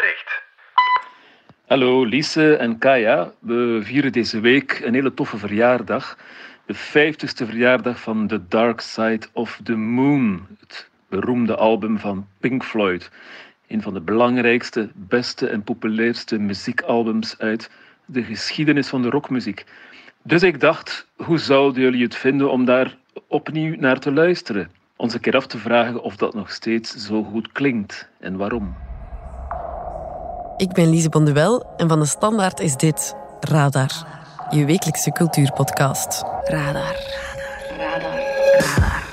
bericht. Hallo Lise en Kaya. We vieren deze week een hele toffe verjaardag. De 50ste verjaardag van The Dark Side of the Moon. Het beroemde album van Pink Floyd. Een van de belangrijkste, beste en populairste muziekalbums uit de geschiedenis van de rockmuziek. Dus ik dacht, hoe zouden jullie het vinden om daar opnieuw naar te luisteren? Ons een keer af te vragen of dat nog steeds zo goed klinkt en waarom. Ik ben Lise Bonduel en van de Standaard is dit Radar, je wekelijkse cultuurpodcast. Radar. Radar. Radar. Radar.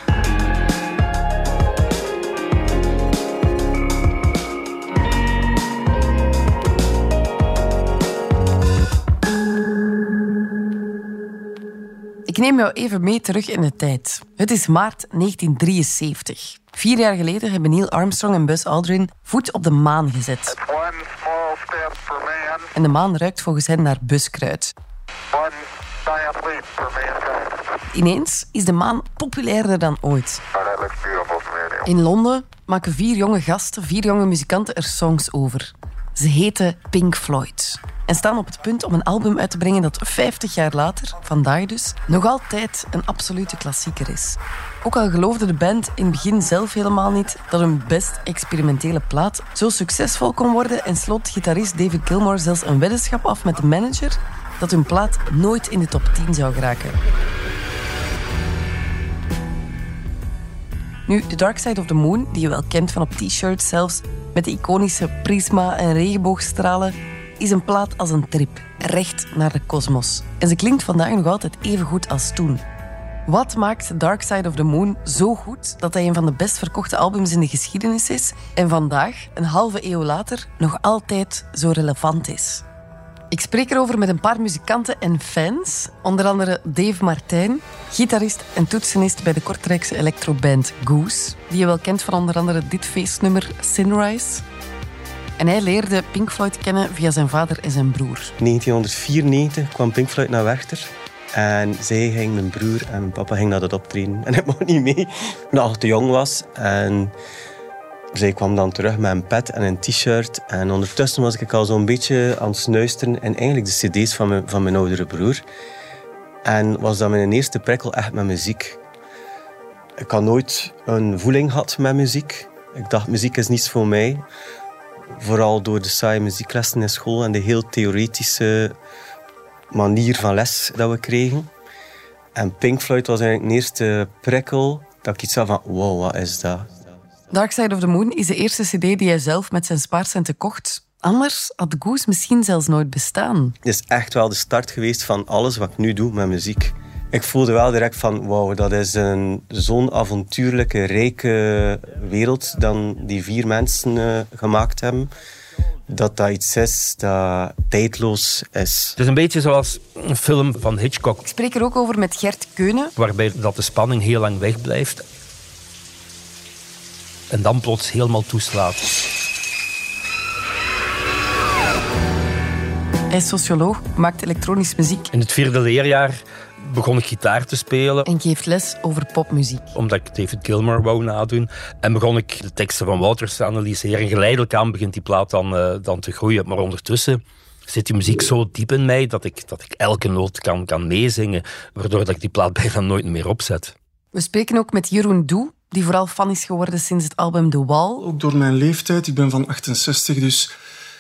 Ik neem jou even mee terug in de tijd. Het is maart 1973. Vier jaar geleden hebben Neil Armstrong en Buzz Aldrin voet op de maan gezet. En de maan ruikt volgens hen naar buskruid. Ineens is de maan populairder dan ooit. In Londen maken vier jonge gasten, vier jonge muzikanten er songs over. Ze heten Pink Floyd en staan op het punt om een album uit te brengen dat 50 jaar later, vandaag dus, nog altijd een absolute klassieker is. Ook al geloofde de band in het begin zelf helemaal niet dat hun best experimentele plaat zo succesvol kon worden en sloot gitarist David Gilmour zelfs een weddenschap af met de manager dat hun plaat nooit in de top 10 zou geraken. Nu, The Dark Side of the Moon, die je wel kent van op t-shirts zelfs, met de iconische prisma en regenboogstralen, is een plaat als een trip, recht naar de kosmos. En ze klinkt vandaag nog altijd even goed als toen. Wat maakt Dark Side of the Moon zo goed dat hij een van de best verkochte albums in de geschiedenis is en vandaag, een halve eeuw later, nog altijd zo relevant is? Ik spreek erover met een paar muzikanten en fans, onder andere Dave Martijn, gitarist en toetsenist bij de Kortrijkse electroband Goose, die je wel kent van onder andere dit feestnummer Sunrise. En hij leerde Pink Floyd kennen via zijn vader en zijn broer. In 1994 kwam Pink Floyd naar Werchter. En zij ging, mijn broer en papa ging naar dat optreden. En ik mocht niet mee, omdat ik te jong was. En zij kwam dan terug met een pet en een t-shirt. En ondertussen was ik al zo'n beetje aan het snuisteren in eigenlijk de cd's van mijn, van mijn oudere broer. En was dat mijn eerste prikkel echt met muziek. Ik had nooit een voeling gehad met muziek. Ik dacht, muziek is niets voor mij. Vooral door de saaie muzieklessen in school en de heel theoretische manier van les dat we kregen. En Pink Floyd was eigenlijk de eerste prikkel dat ik iets had van wow, wat is dat? Dark Side of the Moon is de eerste cd die hij zelf met zijn spaarcenten kocht. Anders had Goose misschien zelfs nooit bestaan. Het is echt wel de start geweest van alles wat ik nu doe met muziek. Ik voelde wel direct van, wauw, dat is een zo'n avontuurlijke, rijke wereld dan die vier mensen uh, gemaakt hebben. Dat dat iets is dat tijdloos is. Het is een beetje zoals een film van Hitchcock. Ik spreek er ook over met Gert Keunen. Waarbij dat de spanning heel lang wegblijft. En dan plots helemaal toeslaat. Hij is socioloog, maakt elektronische muziek. In het vierde leerjaar begon ik gitaar te spelen. En geeft les over popmuziek. Omdat ik David Gilmour wou nadoen. En begon ik de teksten van Wouters te analyseren. Geleidelijk aan begint die plaat dan, uh, dan te groeien. Maar ondertussen zit die muziek zo diep in mij dat ik, dat ik elke noot kan, kan meezingen. Waardoor dat ik die plaat bijna nooit meer opzet. We spreken ook met Jeroen Doe, die vooral fan is geworden sinds het album The Wall. Ook door mijn leeftijd, ik ben van 68, dus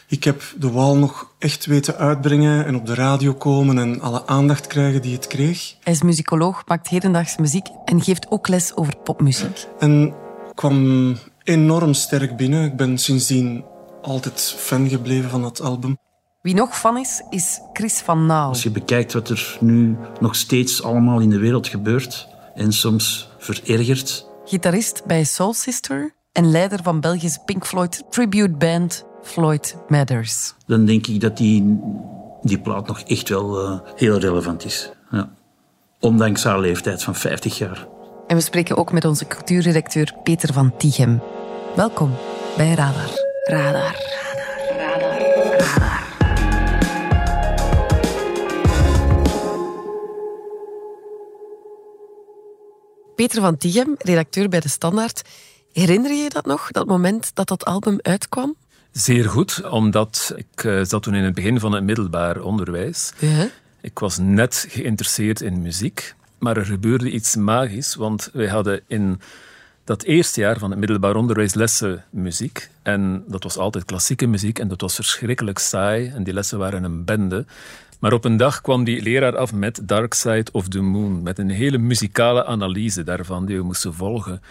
ik heb de wal nog echt weten uitbrengen en op de radio komen en alle aandacht krijgen die het kreeg. Hij is muzikoloog, maakt hedendaagse muziek en geeft ook les over popmuziek. En kwam enorm sterk binnen. Ik ben sindsdien altijd fan gebleven van dat album. Wie nog fan is, is Chris van Nauw. Als je bekijkt wat er nu nog steeds allemaal in de wereld gebeurt en soms verergert. Gitarist bij Soul Sister en leider van Belgisch Pink Floyd tribute band Floyd Matters. Dan denk ik dat die, die plaat nog echt wel uh, heel relevant is. Ja. Ondanks haar leeftijd van 50 jaar. En we spreken ook met onze cultuurredacteur Peter van Tichem. Welkom bij Radar. Radar. Radar. Radar. Radar. Peter van Tichem, redacteur bij De Standaard. Herinner je je dat nog, dat moment dat dat album uitkwam? Zeer goed, omdat ik uh, zat toen in het begin van het middelbaar onderwijs. Ja. Ik was net geïnteresseerd in muziek, maar er gebeurde iets magisch, want wij hadden in dat eerste jaar van het middelbaar onderwijs lessen muziek. En dat was altijd klassieke muziek en dat was verschrikkelijk saai. En die lessen waren een bende. Maar op een dag kwam die leraar af met Dark Side of the Moon. Met een hele muzikale analyse daarvan die we moesten volgen.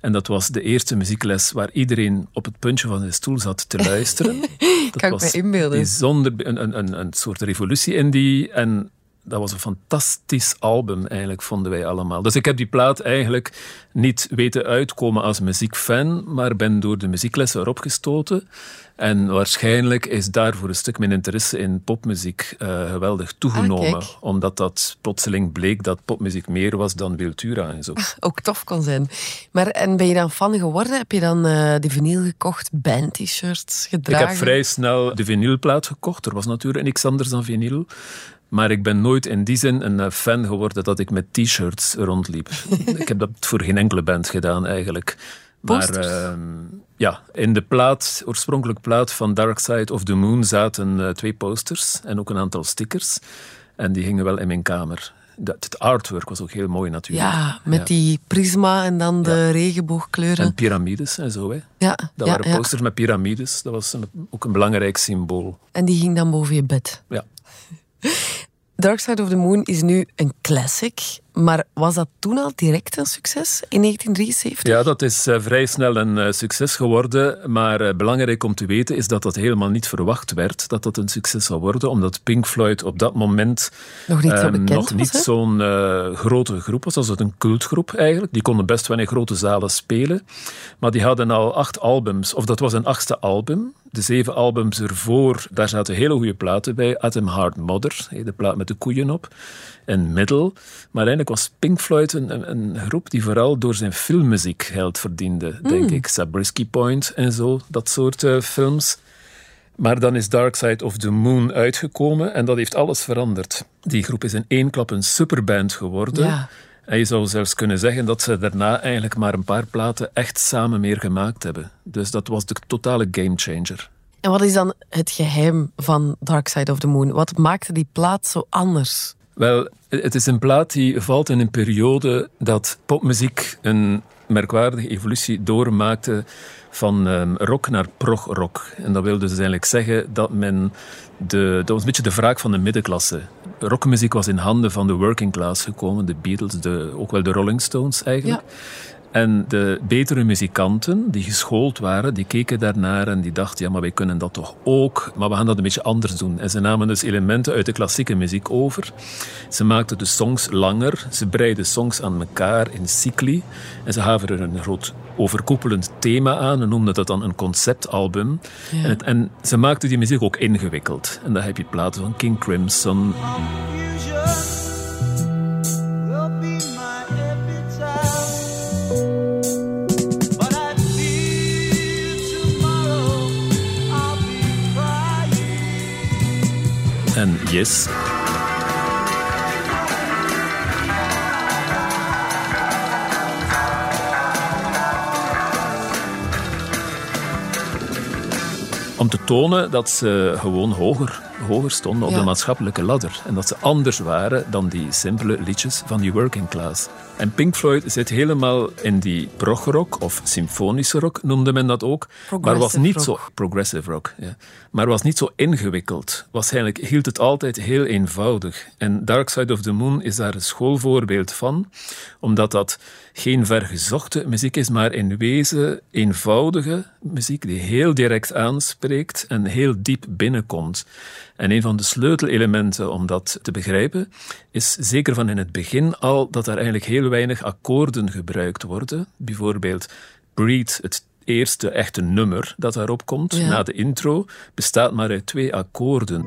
En dat was de eerste muziekles waar iedereen op het puntje van zijn stoel zat te luisteren. dat kan ik me inbeelden. Bijzonder, een, een, een soort revolutie in die. En dat was een fantastisch album, eigenlijk, vonden wij allemaal. Dus ik heb die plaat eigenlijk niet weten uitkomen als muziekfan, maar ben door de muzieklessen erop gestoten. En waarschijnlijk is daarvoor een stuk mijn interesse in popmuziek uh, geweldig toegenomen. Ah, omdat dat plotseling bleek dat popmuziek meer was dan Wiltura en zo. Ook tof kon zijn. Maar en ben je dan fan geworden? Heb je dan uh, de vinyl gekocht, band-t-shirts gedragen? Ik heb vrij snel de vinylplaat gekocht. Er was natuurlijk niks anders dan vinyl. Maar ik ben nooit in die zin een eh, fan geworden dat ik met t-shirts rondliep. ik heb dat voor geen enkele band gedaan eigenlijk. Posters? Maar uh, ja, in de plaat, oorspronkelijke plaat van Dark Side of the Moon zaten uh, twee posters en ook een aantal stickers. En die hingen wel in mijn kamer. Dat, het artwork was ook heel mooi natuurlijk. Ja, met ja. die prisma en dan de ja. regenboogkleuren. En piramides en zo. Hè. Ja, dat ja, waren posters met piramides. Dat was een, ook een belangrijk symbool. En die ging dan boven je bed? Ja. Dark Side of the Moon is nu een classic. Maar was dat toen al direct een succes in 1973? Ja, dat is uh, vrij snel een uh, succes geworden. Maar uh, belangrijk om te weten is dat dat helemaal niet verwacht werd dat dat een succes zou worden. Omdat Pink Floyd op dat moment nog niet, zo bekend nog niet was, zo'n grote groep was. Dat was een cultgroep eigenlijk. Die konden best wel in grote zalen spelen. Maar die hadden al acht albums. Of dat was een achtste album. De zeven albums ervoor, daar zaten hele goede platen bij. Atom Heart Mother, de plaat met de koeien op. En Middle. Maar eigenlijk was Pink Floyd een, een, groep die vooral door zijn filmmuziek geld verdiende, Mm. denk ik. Zabriskie Point en zo, dat soort uh, films. Maar dan is Dark Side of the Moon uitgekomen en dat heeft alles veranderd. Die groep is in één klap een superband geworden. Ja. En je zou zelfs kunnen zeggen dat ze daarna eigenlijk maar een paar platen echt samen meer gemaakt hebben. Dus dat was de totale gamechanger. En wat is dan het geheim van Dark Side of the Moon? Wat maakte die plaat zo anders? Wel, het is een plaat die valt in een periode dat popmuziek een merkwaardige evolutie doormaakte van um, rock naar prog-rock. En dat wil dus eigenlijk zeggen dat men... De, dat was een beetje de wraak van de middenklasse. Rockmuziek was in handen van de working class gekomen. De Beatles, de, ook wel de Rolling Stones eigenlijk. En de betere muzikanten, die geschoold waren, die keken daarnaar en die dachten, ja, maar wij kunnen dat toch ook, maar we gaan dat een beetje anders doen. En ze namen dus elementen uit de klassieke muziek over. Ze maakten de songs langer, ze breiden songs aan elkaar in cycli en ze gaven er een groot overkoepelend thema aan en noemden dat dan een conceptalbum. Ja. En, het, en, ze maakten die muziek ook ingewikkeld. En dan heb je platen van King Crimson. Yes. Om te tonen dat ze gewoon hoger, hoger stonden op Ja. de maatschappelijke ladder. En dat ze anders waren dan die simpele liedjes van die working class. En Pink Floyd zit helemaal in die progrock, of symfonische rock noemde men dat ook. maar was niet rock. zo progressive rock. Ja. Maar was niet zo ingewikkeld. Was eigenlijk, hield het altijd heel eenvoudig. En Dark Side of the Moon is daar een schoolvoorbeeld van, omdat dat geen vergezochte muziek is, maar in wezen eenvoudige muziek die heel direct aanspreekt en heel diep binnenkomt. En een van de sleutelelementen om dat te begrijpen is zeker van in het begin al dat er eigenlijk heel weinig akkoorden gebruikt worden. Bijvoorbeeld Breed, het eerste echte nummer dat daarop komt, Ja. na de intro, bestaat maar uit twee akkoorden.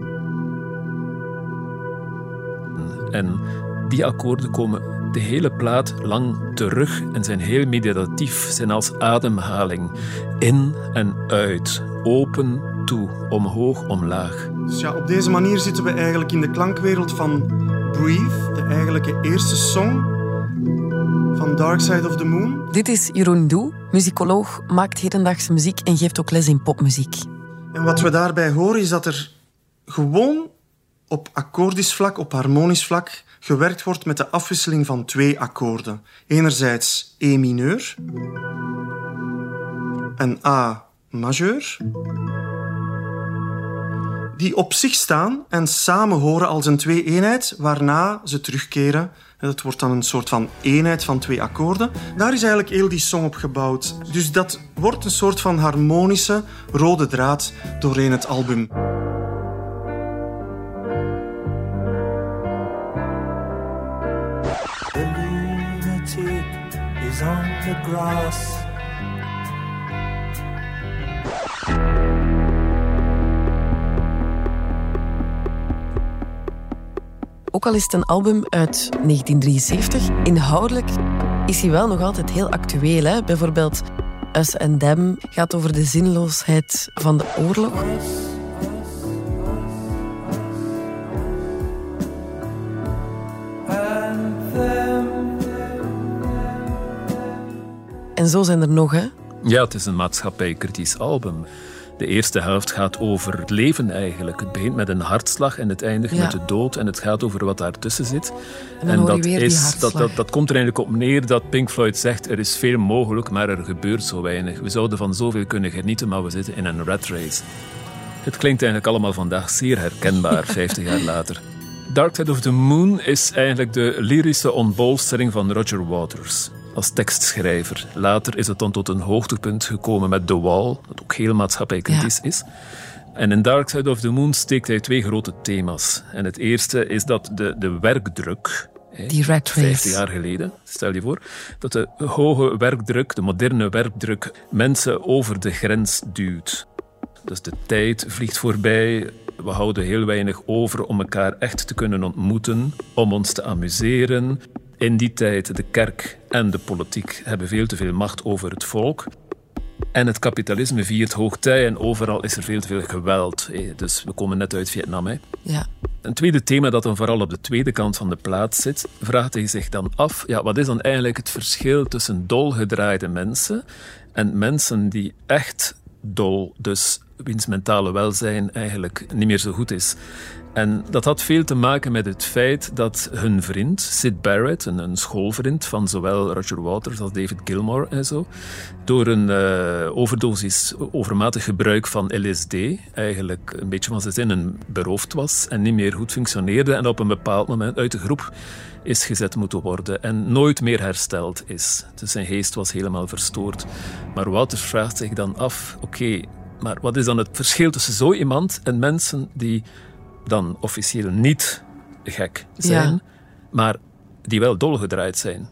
En die akkoorden komen de hele plaat lang terug en zijn heel meditatief, zijn als ademhaling. In en uit, open, toe, omhoog, omlaag. Dus ja, op deze manier zitten we eigenlijk in de klankwereld van Breathe, de eigenlijke eerste song van Dark Side of the Moon. Dit is Jeroen Doe, muzikoloog, maakt hedendaagse muziek en geeft ook les in popmuziek. En wat we daarbij horen is dat er gewoon op akkoordisch vlak, op harmonisch vlak, gewerkt wordt met de afwisseling van twee akkoorden. Enerzijds E mineur en A majeur, die op zich staan en samen horen als een twee-eenheid, waarna ze terugkeren. Dat wordt dan een soort van eenheid van twee akkoorden. Daar is eigenlijk heel die song op gebouwd. Dus dat wordt een soort van harmonische rode draad doorheen het album. Ook al is een album uit 1973, inhoudelijk is hij wel nog altijd heel actueel. Hè? Bijvoorbeeld Us and Them gaat over de zinloosheid van de oorlog. En zo zijn er nog, hè? Ja, het is een maatschappijkritisch album. De eerste helft gaat over het leven eigenlijk. Het begint met een hartslag en het eindigt Ja. met de dood. En het gaat over wat daartussen zit. En dat, is, dat, dat, dat komt er eigenlijk op neer dat Pink Floyd zegt... er is veel mogelijk, maar er gebeurt zo weinig. We zouden van zoveel kunnen genieten, maar we zitten in een rat race. Het klinkt eigenlijk allemaal vandaag zeer herkenbaar, 50 jaar later. Dark Side of the Moon is eigenlijk de lyrische ontbolstering van Roger Waters als tekstschrijver. Later is het dan tot een hoogtepunt gekomen met The Wall, dat ook heel maatschappijkritisch is. En in Dark Side of the Moon steekt hij twee grote thema's. En het eerste is dat de, de werkdruk, Die rat race. 50 jaar geleden, stel je voor, dat de hoge werkdruk, de moderne werkdruk, mensen over de grens duwt. Dus de tijd vliegt voorbij. We houden heel weinig over om elkaar echt te kunnen ontmoeten, om ons te amuseren. In die tijd, de kerk en de politiek hebben veel te veel macht over het volk. En het kapitalisme viert hoogtij en overal is er veel te veel geweld. hè. Dus we komen net uit Vietnam. Hè. Ja. Een tweede thema dat dan vooral op de tweede kant van de plaat zit, vraagt hij zich dan af, ja, wat is dan eigenlijk het verschil tussen dolgedraaide mensen en mensen die echt dol, dus wiens mentale welzijn eigenlijk niet meer zo goed is. En dat had veel te maken met het feit dat hun vriend, Sid Barrett, een, schoolvriend van zowel Roger Waters als David Gilmour en zo, door een eh, overdosis, overmatig gebruik van LSD, eigenlijk een beetje van zijn zinnen beroofd was en niet meer goed functioneerde en op een bepaald moment uit de groep is gezet moeten worden en nooit meer hersteld is. Dus zijn geest was helemaal verstoord. Maar Waters vraagt zich dan af, oké, maar wat is dan het verschil tussen zo iemand en mensen die dan officieel niet gek zijn, Ja. maar die wel dolgedraaid zijn.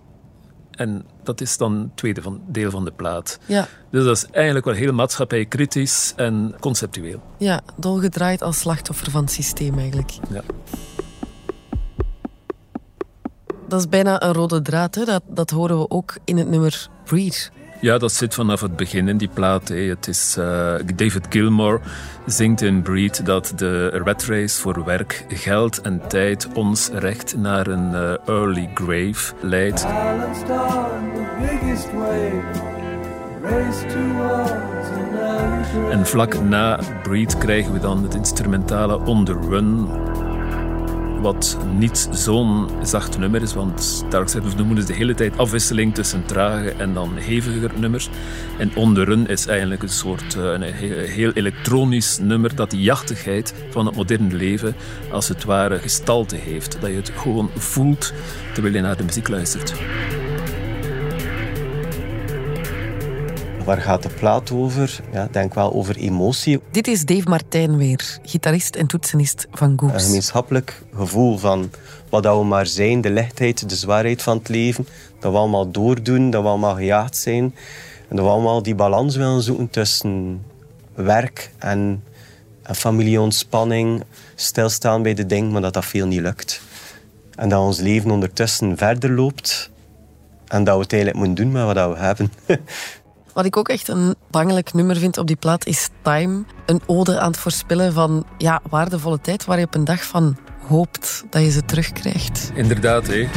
En dat is dan het tweede van, deel van de plaat. Ja. Dus dat is eigenlijk wel heel maatschappijkritisch en conceptueel. ja, dolgedraaid als slachtoffer van het systeem eigenlijk. Ja. Dat is bijna een rode draad, hè? Dat, dat horen we ook in het nummer Breed. Ja, dat zit vanaf het begin in die plaat. Het is, eh, David Gilmour zingt in Breed dat de rat race voor werk, geld en tijd ons recht naar een eh, early grave leidt. En vlak na Breed krijgen we dan het instrumentale On The Run. Wat niet zo'n zacht nummer is, want Dark Side of the Moon is de hele tijd afwisseling tussen trage en dan heviger nummers. En On The Run is eigenlijk een soort eh, een he- heel elektronisch nummer dat die jachtigheid van het moderne leven als het ware gestalte heeft. Dat je het gewoon voelt terwijl je naar de muziek luistert. Waar gaat de plaat over? Ja, denk wel over emotie. Dit is Dave Martijn weer, gitarist en toetsenist van Een Goose. gemeenschappelijk gevoel van wat dat we maar zijn, de lichtheid, de zwaarheid van het leven. Dat we allemaal doordoen, dat we allemaal gejaagd zijn. En dat we allemaal die balans willen zoeken tussen werk en, en familieontspanning. Stilstaan bij de dingen, maar dat dat veel niet lukt. En dat ons leven ondertussen verder loopt. En dat we het eigenlijk moeten doen met wat we hebben. Wat ik ook echt een bangelijk nummer vind op die plaat is Time. Een ode aan het voorspellen van ja, waardevolle tijd waar je op een dag van hoopt dat je ze terugkrijgt. Inderdaad, hè.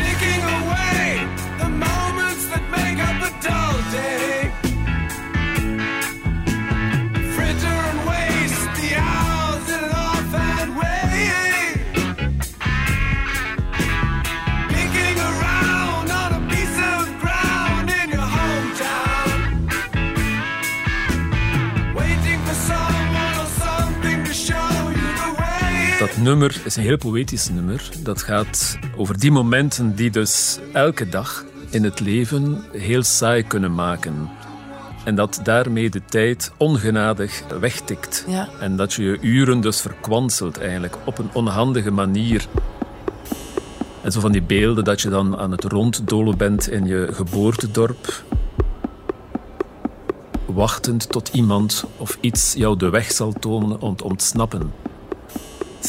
Nummer is een heel poëtisch nummer. Dat gaat over die momenten die dus elke dag in het leven heel saai kunnen maken. En dat daarmee de tijd ongenadig wegtikt. Ja. En dat je je uren dus verkwanselt eigenlijk op een onhandige manier. En zo van die beelden dat je dan aan het ronddolen bent in je geboortedorp. Wachtend tot iemand of iets jou de weg zal tonen om te ontsnappen.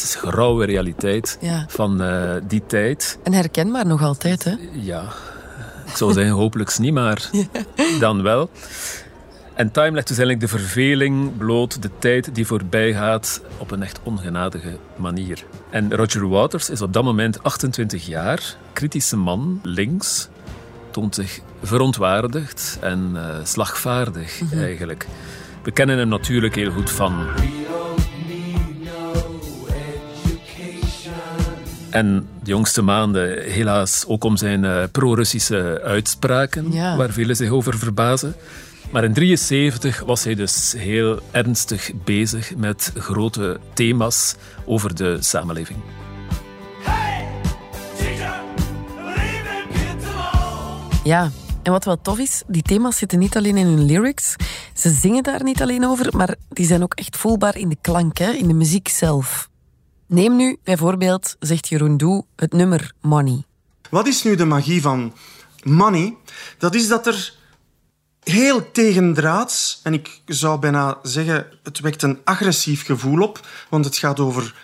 Het is grauwe realiteit Ja. van eh, die tijd. En herkenbaar nog altijd, hè? Ja, ik zou zeggen hopelijk niet, maar dan wel. En Time legt dus eigenlijk de verveling bloot, de tijd die voorbij gaat, op een echt ongenadige manier. En Roger Waters is op dat moment 28 jaar, kritische man, links, toont zich verontwaardigd en eh, slagvaardig eigenlijk. We kennen hem natuurlijk heel goed van En de jongste maanden helaas ook om zijn eh, pro-Russische uitspraken, Ja. waar velen zich over verbazen. Maar in 1973 was hij dus heel ernstig bezig met grote thema's over de samenleving. Ja. En wat wel tof is, die thema's zitten niet alleen in hun lyrics. Ze zingen daar niet alleen over, maar die zijn ook echt voelbaar in de klank, hè, in de muziek zelf. Neem nu bijvoorbeeld, zegt Jeroen Doe, het nummer Money. Wat is nu de magie van money? Dat is dat er heel tegendraads, en ik zou bijna zeggen, het wekt een agressief gevoel op, want het gaat over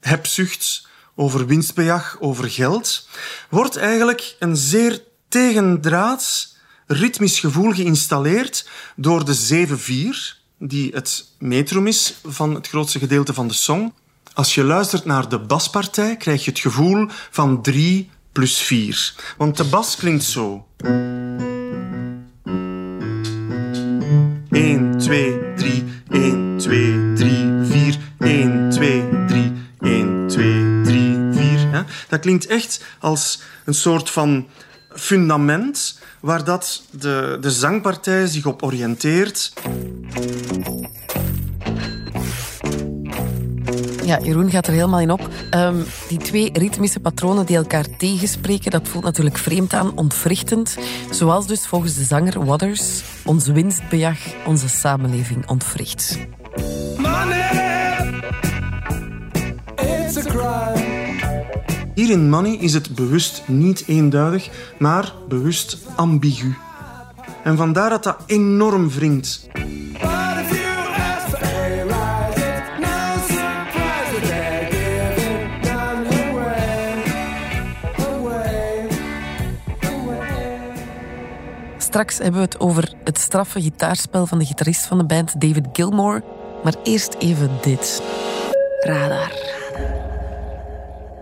hebzucht, over winstbejag, over geld, wordt eigenlijk een zeer tegendraads ritmisch gevoel geïnstalleerd door de 7-4, die het metrum is van het grootste gedeelte van de song. Als je luistert naar de baspartij, krijg je het gevoel van 3 plus 4. Want de bas klinkt zo. 1, 2, 3, 1, 2, 3, 4, 1, 2, 3, 1, 2, 3, 4. Hè? Dat klinkt echt als een soort van fundament waar dat de, de zangpartij zich op oriënteert. Ja, Jeroen gaat er helemaal in op. Ehm, die twee ritmische patronen die elkaar tegenspreken, dat voelt natuurlijk vreemd aan, ontwrichtend. Zoals dus volgens de zanger Waters ons winstbejag onze samenleving ontwricht. Hier in Money is het bewust niet eenduidig, maar bewust ambigu. En vandaar dat dat enorm wringt. Straks hebben we het over het straffe gitaarspel van de gitarist van de band David Gilmour. Maar eerst even dit. Radar.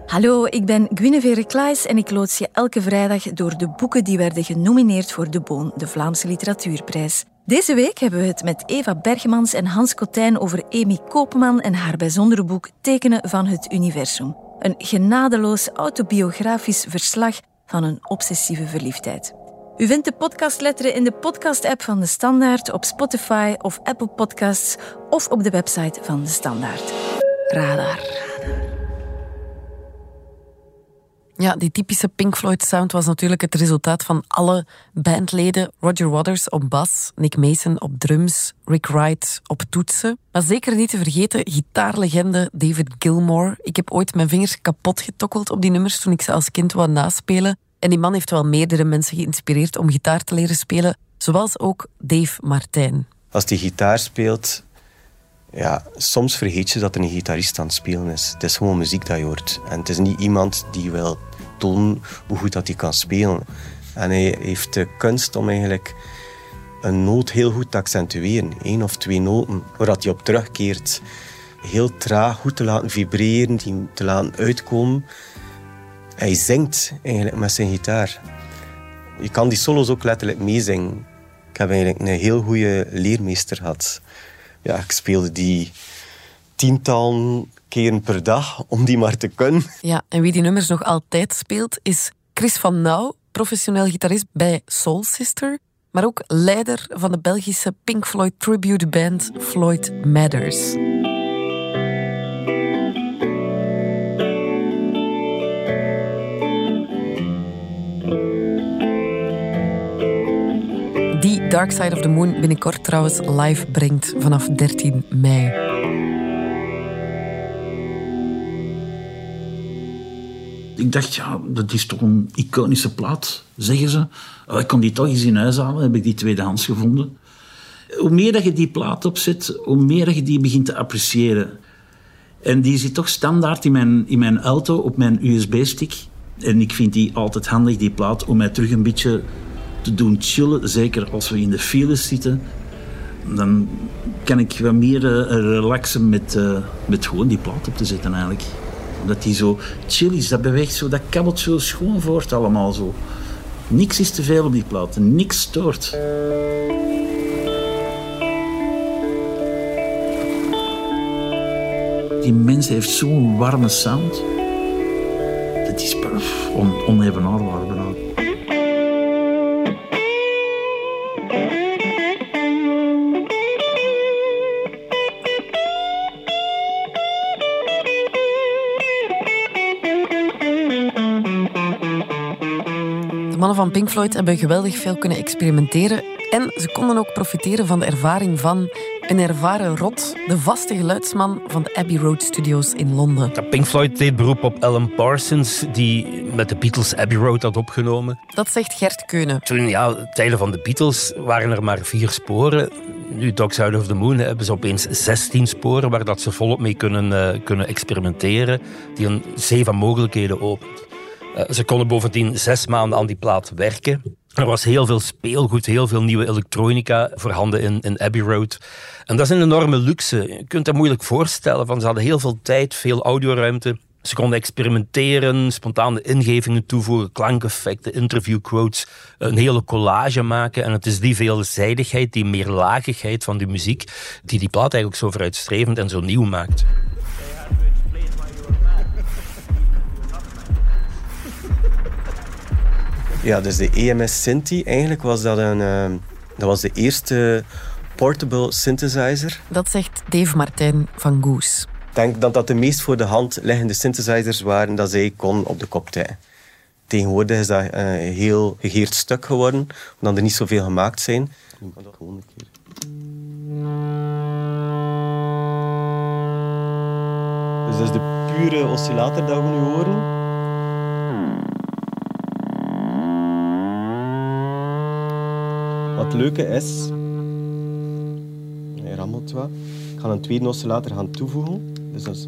Hallo, ik ben Guinevere Klaes en ik loods je elke vrijdag door de boeken die werden genomineerd voor de Boon, de Vlaamse Literatuurprijs. Deze week hebben we het met Eva Bergmans en Hans Kotijn over Amy Koopman en haar bijzondere boek Tekenen van het Universum. Een genadeloos autobiografisch verslag van een obsessieve verliefdheid. U vindt de podcastletteren in de podcast-app van De Standaard, op Spotify of Apple Podcasts of op de website van De Standaard. Radar. Ja, die typische Pink Floyd sound was natuurlijk het resultaat van alle bandleden. Roger Waters op bas, Nick Mason op drums, Rick Wright op toetsen. Maar zeker niet te vergeten gitaarlegende David Gilmour. Ik heb ooit mijn vingers kapot getokkeld op die nummers toen ik ze als kind wou naspelen. En die man heeft wel meerdere mensen geïnspireerd om gitaar te leren spelen, zoals ook Dave Martijn. Als die gitaar speelt, ja, soms vergeet je dat er een gitarist aan het spelen is. Het is gewoon muziek dat je hoort. En het is niet iemand die wil tonen hoe goed dat hij kan spelen. En hij heeft de kunst om eigenlijk een noot heel goed te accentueren. Eén of twee noten, waar hij op terugkeert. Heel traag goed te laten vibreren, die te laten uitkomen. Hij zingt eigenlijk met zijn gitaar. Je kan die solos ook letterlijk meezingen. Ik heb eigenlijk een heel goede leermeester gehad. Ja, ik speelde die tientallen keren per dag om die maar te kunnen. Ja, en wie die nummers nog altijd speelt is Chris van Nauw, professioneel gitarist bij Soul Sister, maar ook leider van de Belgische Pink Floyd tribute band Floyd Matters. Dark Side of the Moon binnenkort trouwens live brengt vanaf 13 mei. Ik dacht, ja, dat is toch een iconische plaat, zeggen ze. Oh, ik kon die toch eens in huis halen, heb ik die tweedehands gevonden. Hoe meer dat je die plaat opzet, hoe meer dat je die begint te appreciëren. En die zit toch standaard in mijn, in mijn auto op mijn USB-stick. En ik vind die altijd handig, die plaat, om mij terug een beetje te doen chillen. Zeker als we in de files zitten. Dan kan ik wat meer uh, relaxen met, uh, met gewoon die plaat op te zetten eigenlijk. Omdat die zo chill is, dat beweegt zo, dat kabbelt zo schoon voort allemaal zo. Niks is te veel op die plaat, niks stoort. Die mens heeft zo'n warme sound. Dat is on, onevenaarbaar bijna. Mannen van Pink Floyd hebben geweldig veel kunnen experimenteren en ze konden ook profiteren van de ervaring van een ervaren rot, de vaste geluidsman van de Abbey Road Studios in Londen. Pink Floyd deed beroep op Alan Parsons, die met de Beatles Abbey Road had opgenomen. Dat zegt Gert Keunen. Toen, ja, tijden van de Beatles waren er maar vier sporen. Nu, Dark Side of the Moon, hebben ze opeens 16 sporen waar dat ze volop mee kunnen, uh, kunnen experimenteren, die een zee van mogelijkheden opent. Uh, ze konden bovendien zes maanden aan die plaat werken. Er was heel veel speelgoed, heel veel nieuwe elektronica voorhanden in, Abbey Road. En dat is een enorme luxe. Je kunt het moeilijk voorstellen. Van, ze hadden heel veel tijd, veel audioruimte. Ze konden experimenteren, spontane ingevingen toevoegen, klankeffecten, interviewquotes, een hele collage maken. En het is die veelzijdigheid, die meerlagigheid van die muziek, die die plaat eigenlijk zo vooruitstrevend en zo nieuw maakt. Ja, dus de EMS Synthi, eigenlijk was dat een... Uh, dat was de eerste portable synthesizer. Dat zegt Dave Martijn van Goose. Ik denk dat dat de meest voor de hand liggende synthesizers waren dat zij kon op de kop tijen. Tegenwoordig is dat een heel gegeerd stuk geworden, omdat er niet zoveel gemaakt zijn. Gewoon een keer. Dus dat is de pure oscillator dat we nu horen. Wat het leuke is... Hij rammelt wat. Ik ga een tweede oscillator gaan toevoegen. Dus dat is...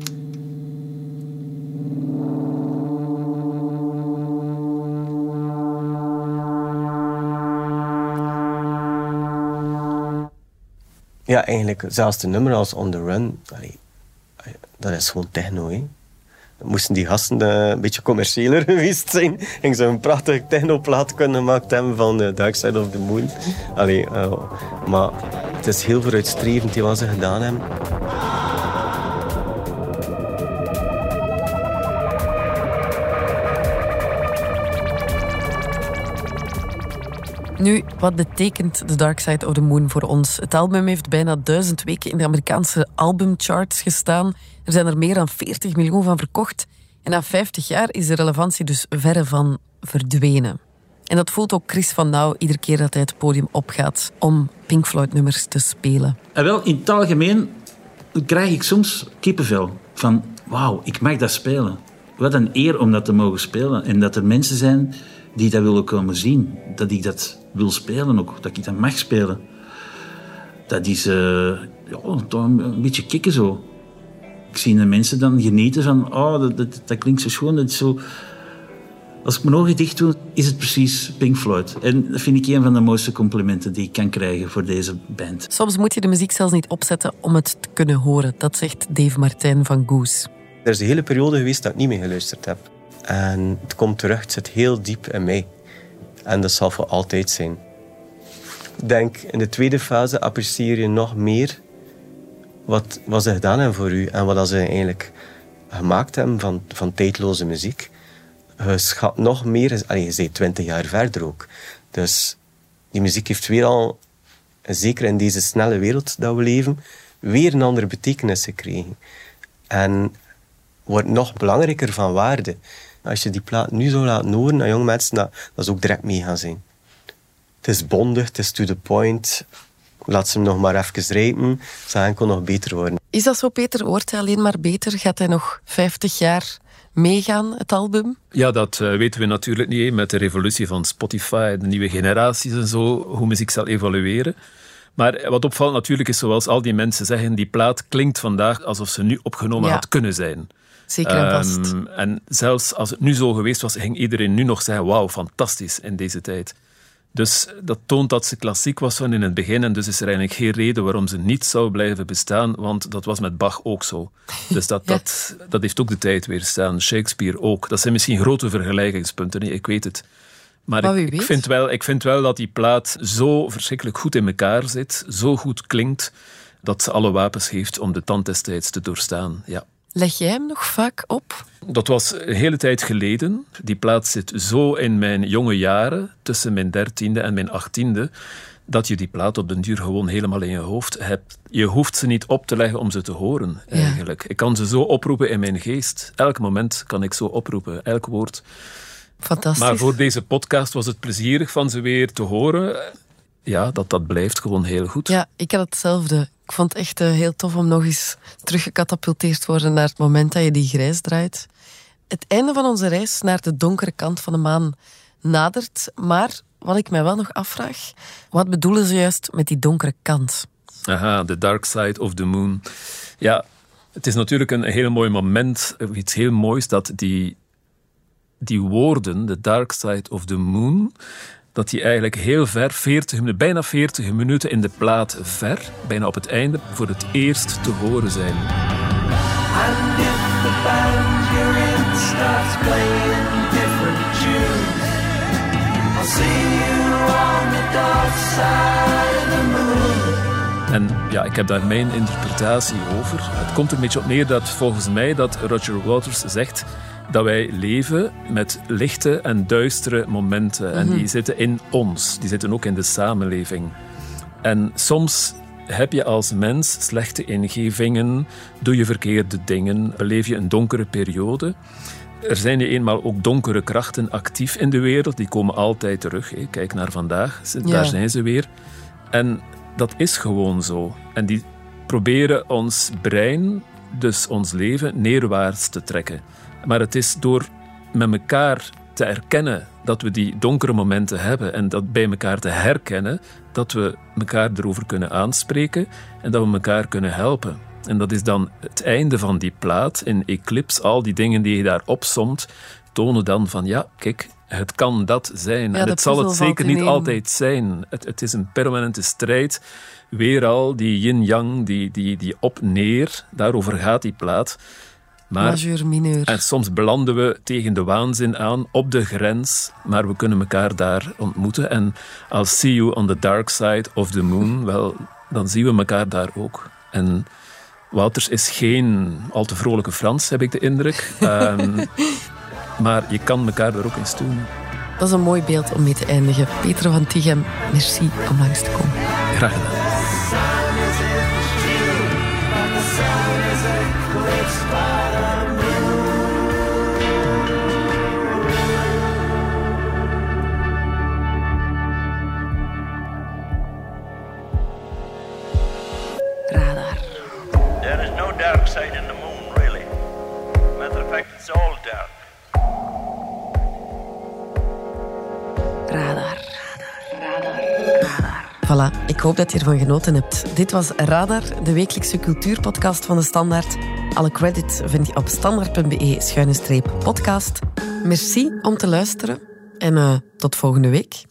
Ja, eigenlijk zelfs de nummer als On The Run, dat is gewoon techno. Hè moesten die gasten uh, een beetje commerciëler geweest zijn. En ze een prachtige technoplaat kunnen gemaakt van The Dark Side of the Moon. Allee, uh, maar het is heel vooruitstrevend wat ze gedaan hebben. Nu, wat betekent The Dark Side of the Moon voor ons? Het album heeft bijna duizend weken in de Amerikaanse albumcharts gestaan. Er zijn er meer dan 40 miljoen van verkocht. En na 50 jaar is de relevantie dus verre van verdwenen. En dat voelt ook Chris van Nauw iedere keer dat hij het podium opgaat om Pink Floyd nummers te spelen. En wel, in het algemeen krijg ik soms kippenvel. Van, wauw, ik mag dat spelen. Wat een eer om dat te mogen spelen. En dat er mensen zijn die dat willen komen zien. Dat ik dat wil spelen ook. Dat ik dat mag spelen. Dat is uh, ja, toch een beetje kicken zo. Ik zie de mensen dan genieten van... Oh, dat, dat, dat klinkt zo schoon. Dat is zo... Als ik mijn ogen dicht doe, is het precies Pink Floyd. En dat vind ik een van de mooiste complimenten die ik kan krijgen voor deze band. Soms moet je de muziek zelfs niet opzetten om het te kunnen horen. Dat zegt Dave Martijn van Goose. Er is een hele periode geweest dat ik niet meer geluisterd heb. En het komt terug, het zit heel diep in mij. En dat zal voor altijd zijn. Denk, in de tweede fase apprecieer je nog meer wat, wat ze gedaan hebben voor u en wat ze eigenlijk gemaakt hebben van, van tijdloze muziek. Je schat nog meer, allee, je bent twintig jaar verder ook. Dus die muziek heeft weer al, zeker in deze snelle wereld dat we leven, weer een andere betekenis gekregen. En wordt nog belangrijker van waarde. Als je die plaat nu zou laten horen aan jonge mensen, dat, dat is ook direct mee gaan zijn. Het is bondig, het is to the point. Laat ze hem nog maar even rijpen. Het zal enkel nog beter worden. Is dat zo, Peter? Wordt hij alleen maar beter? Gaat hij nog 50 jaar meegaan, het album? Ja, dat uh, weten we natuurlijk niet. Met de revolutie van Spotify, de nieuwe generaties en zo, hoe muziek zal evolueren. Maar wat opvalt natuurlijk is, zoals al die mensen zeggen, die plaat klinkt vandaag alsof ze nu opgenomen Ja. had kunnen zijn. Zeker en vast. Ehm, en zelfs als het nu zo geweest was, ging iedereen nu nog zeggen: wauw, fantastisch in deze tijd. Dus dat toont dat ze klassiek was van in het begin. En dus is er eigenlijk geen reden waarom ze niet zou blijven bestaan. Want dat was met Bach ook zo. Dus dat, Ja. dat, dat heeft ook de tijd weerstaan. Shakespeare ook. Dat zijn misschien grote vergelijkingspunten. Ik weet het. Maar ik, vind wel, ik vind wel dat die plaat zo verschrikkelijk goed in elkaar zit. Zo goed klinkt. Dat ze alle wapens heeft om de tand destijds te doorstaan. Ja. Leg jij hem nog vaak op? Dat was een hele tijd geleden. Die plaat zit zo in mijn jonge jaren, tussen mijn dertiende en mijn achttiende, dat je die plaat op den duur gewoon helemaal in je hoofd hebt. Je hoeft ze niet op te leggen om ze te horen, Ja. eigenlijk. Ik kan ze zo oproepen in mijn geest. Elk moment kan ik zo oproepen, elk woord. Fantastisch. Maar voor deze podcast was het plezierig van ze weer te horen. Ja, dat, dat blijft gewoon heel goed. Ja, ik had hetzelfde. Ik vond het echt eh, heel tof om nog eens teruggecatapulteerd te worden naar het moment dat je die grijs draait. Het einde van onze reis naar de donkere kant van de maan nadert. Maar wat ik mij wel nog afvraag, wat bedoelen ze juist met die donkere kant? Aha, The Dark Side of the Moon. Ja, het is natuurlijk een heel mooi moment, iets heel moois, dat die, die woorden, The Dark Side of the Moon, dat die eigenlijk heel ver, 40, minuten- bijna 40 minuten in de plaat ver, bijna op het einde, voor het eerst te horen zijn. And the band in starts playing different tunes, see you on the side the moon. En ja, ik heb daar mijn interpretatie over. Het komt er een beetje op neer dat volgens mij dat Roger Waters zegt dat wij leven met lichte en duistere momenten. En die zitten in ons. Die zitten ook in de samenleving. En soms heb je als mens slechte ingevingen, doe je verkeerde dingen, beleef je een donkere periode. Er zijn nu eenmaal ook donkere krachten actief in de wereld. Die komen altijd terug. Kijk naar vandaag, Ja. daar zijn ze weer. En dat is gewoon zo. En die proberen ons brein, dus ons leven, neerwaarts te trekken. Maar het is door met elkaar te erkennen dat we die donkere momenten hebben en dat bij elkaar te herkennen, dat we elkaar erover kunnen aanspreken en dat we elkaar kunnen helpen. En dat is dan het einde van die plaat in Eclipse. Al die dingen die je daar opsomt, tonen dan van ja, kijk, het kan dat zijn. Ja, en het zal het zeker niet altijd zijn. Het, het is een permanente strijd. Weer al die yin-yang, die, die, die op-neer. Daarover gaat die plaat. Maar, Majeur, mineur. en soms belanden we tegen de waanzin aan, op de grens. Maar we kunnen elkaar daar ontmoeten. En als see you on the dark side of the moon, wel, dan zien we elkaar daar ook. En Wouters is geen al te vrolijke Frans, heb ik de indruk. Ehm, maar je kan elkaar daar ook in steunen. Dat is een mooi beeld om mee te eindigen. Peter van Tichem, merci om langs te komen. Graag gedaan. Voilà, ik hoop dat je ervan genoten hebt. Dit was Radar, de wekelijkse cultuurpodcast van de Standaard. Alle credits vind je op standaard.be-podcast. Merci om te luisteren en eh, tot volgende week.